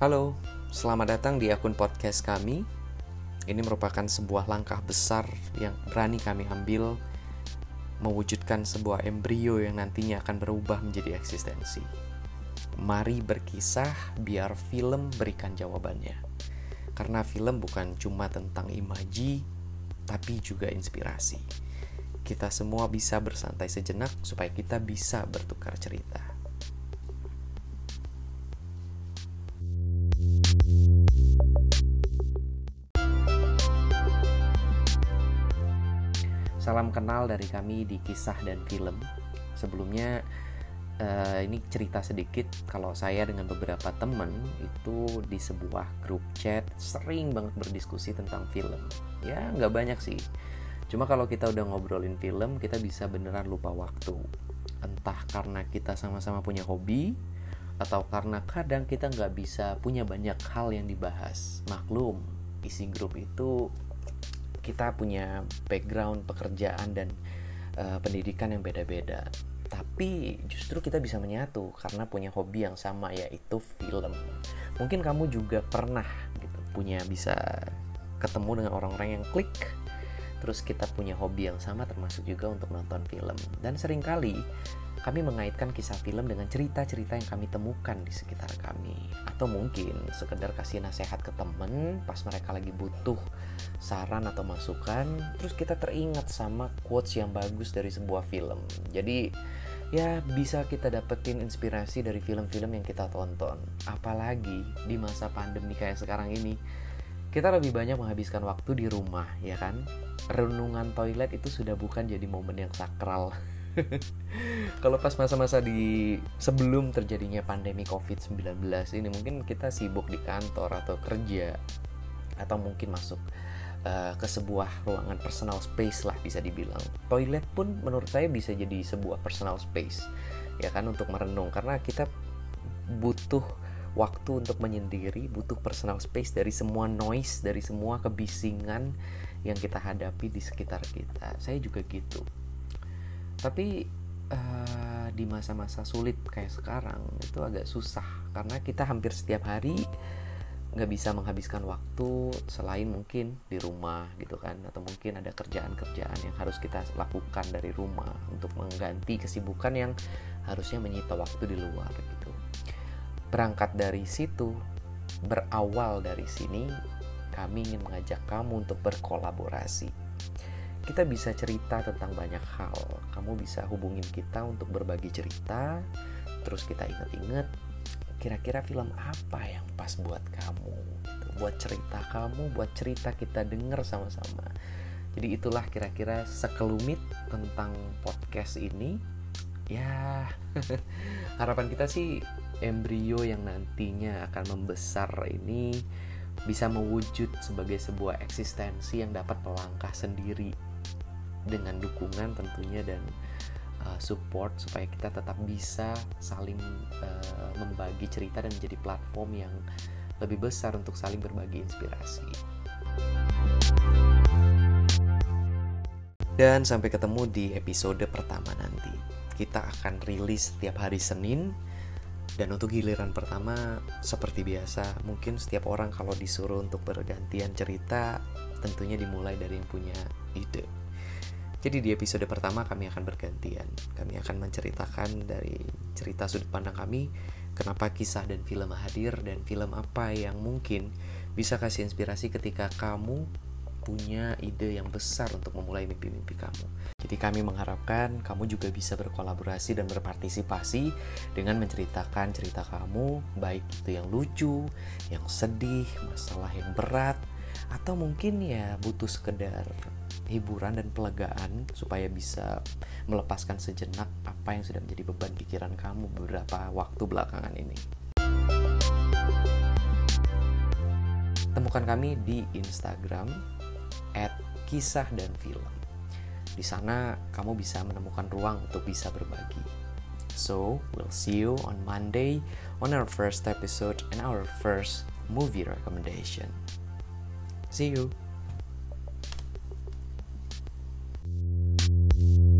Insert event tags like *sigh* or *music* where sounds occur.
Halo, selamat datang di akun podcast kami. Ini merupakan sebuah langkah besar yang berani kami ambil mewujudkan sebuah embrio yang nantinya akan berubah menjadi eksistensi. Mari berkisah biar film berikan jawabannya. Karena film bukan cuma tentang imaji, tapi juga inspirasi. Kita semua bisa bersantai sejenak supaya kita bisa bertukar cerita. Salam kenal dari kami di kisah dan film. Sebelumnya uh, ini cerita sedikit kalau saya dengan beberapa teman itu di sebuah grup chat sering banget berdiskusi tentang film. Ya nggak banyak sih. Cuma kalau kita udah ngobrolin film kita bisa beneran lupa waktu. Entah karena kita sama-sama punya hobi atau karena kadang kita nggak bisa punya banyak hal yang dibahas. Maklum, isi grup itu kita punya background pekerjaan dan uh, pendidikan yang beda-beda. Tapi justru kita bisa menyatu karena punya hobi yang sama yaitu film. Mungkin kamu juga pernah gitu punya bisa ketemu dengan orang-orang yang klik terus kita punya hobi yang sama termasuk juga untuk nonton film. Dan sering kali kami mengaitkan kisah film dengan cerita-cerita yang kami temukan di sekitar kami atau mungkin sekedar kasih nasihat ke temen pas mereka lagi butuh saran atau masukan terus kita teringat sama quotes yang bagus dari sebuah film. Jadi ya bisa kita dapetin inspirasi dari film-film yang kita tonton. Apalagi di masa pandemi kayak sekarang ini kita lebih banyak menghabiskan waktu di rumah ya kan? Renungan toilet itu sudah bukan jadi momen yang sakral *laughs* kalau pas masa-masa di sebelum terjadinya pandemi COVID-19 ini mungkin kita sibuk di kantor atau kerja atau mungkin masuk uh, ke sebuah ruangan personal space lah bisa dibilang. Toilet pun menurut saya bisa jadi sebuah personal space ya kan untuk merenung karena kita butuh waktu untuk menyendiri, butuh personal space dari semua noise, dari semua kebisingan yang kita hadapi di sekitar kita. Saya juga gitu tapi uh, di masa-masa sulit kayak sekarang itu agak susah. Karena kita hampir setiap hari nggak bisa menghabiskan waktu selain mungkin di rumah gitu kan. Atau mungkin ada kerjaan-kerjaan yang harus kita lakukan dari rumah untuk mengganti kesibukan yang harusnya menyita waktu di luar gitu. Berangkat dari situ berawal dari sini kami ingin mengajak kamu untuk berkolaborasi kita bisa cerita tentang banyak hal. Kamu bisa hubungin kita untuk berbagi cerita, terus kita inget-inget kira-kira film apa yang pas buat kamu, gitu. buat cerita kamu, buat cerita kita denger sama-sama. Jadi itulah kira-kira sekelumit tentang podcast ini. Ya, *laughs* harapan kita sih embrio yang nantinya akan membesar ini bisa mewujud sebagai sebuah eksistensi yang dapat melangkah sendiri dengan dukungan tentunya dan uh, support supaya kita tetap bisa saling uh, membagi cerita dan menjadi platform yang lebih besar untuk saling berbagi inspirasi. Dan sampai ketemu di episode pertama nanti. Kita akan rilis setiap hari Senin dan untuk giliran pertama seperti biasa, mungkin setiap orang kalau disuruh untuk bergantian cerita tentunya dimulai dari yang punya ide. Jadi di episode pertama kami akan bergantian. Kami akan menceritakan dari cerita sudut pandang kami, kenapa kisah dan film hadir dan film apa yang mungkin bisa kasih inspirasi ketika kamu punya ide yang besar untuk memulai mimpi-mimpi kamu. Jadi kami mengharapkan kamu juga bisa berkolaborasi dan berpartisipasi dengan menceritakan cerita kamu, baik itu yang lucu, yang sedih, masalah yang berat, atau mungkin ya butuh sekedar hiburan dan pelegaan supaya bisa melepaskan sejenak apa yang sudah menjadi beban pikiran kamu beberapa waktu belakangan ini. Temukan kami di Instagram @kisah dan film. Di sana kamu bisa menemukan ruang untuk bisa berbagi. So, we'll see you on Monday on our first episode and our first movie recommendation. See you. Thank you.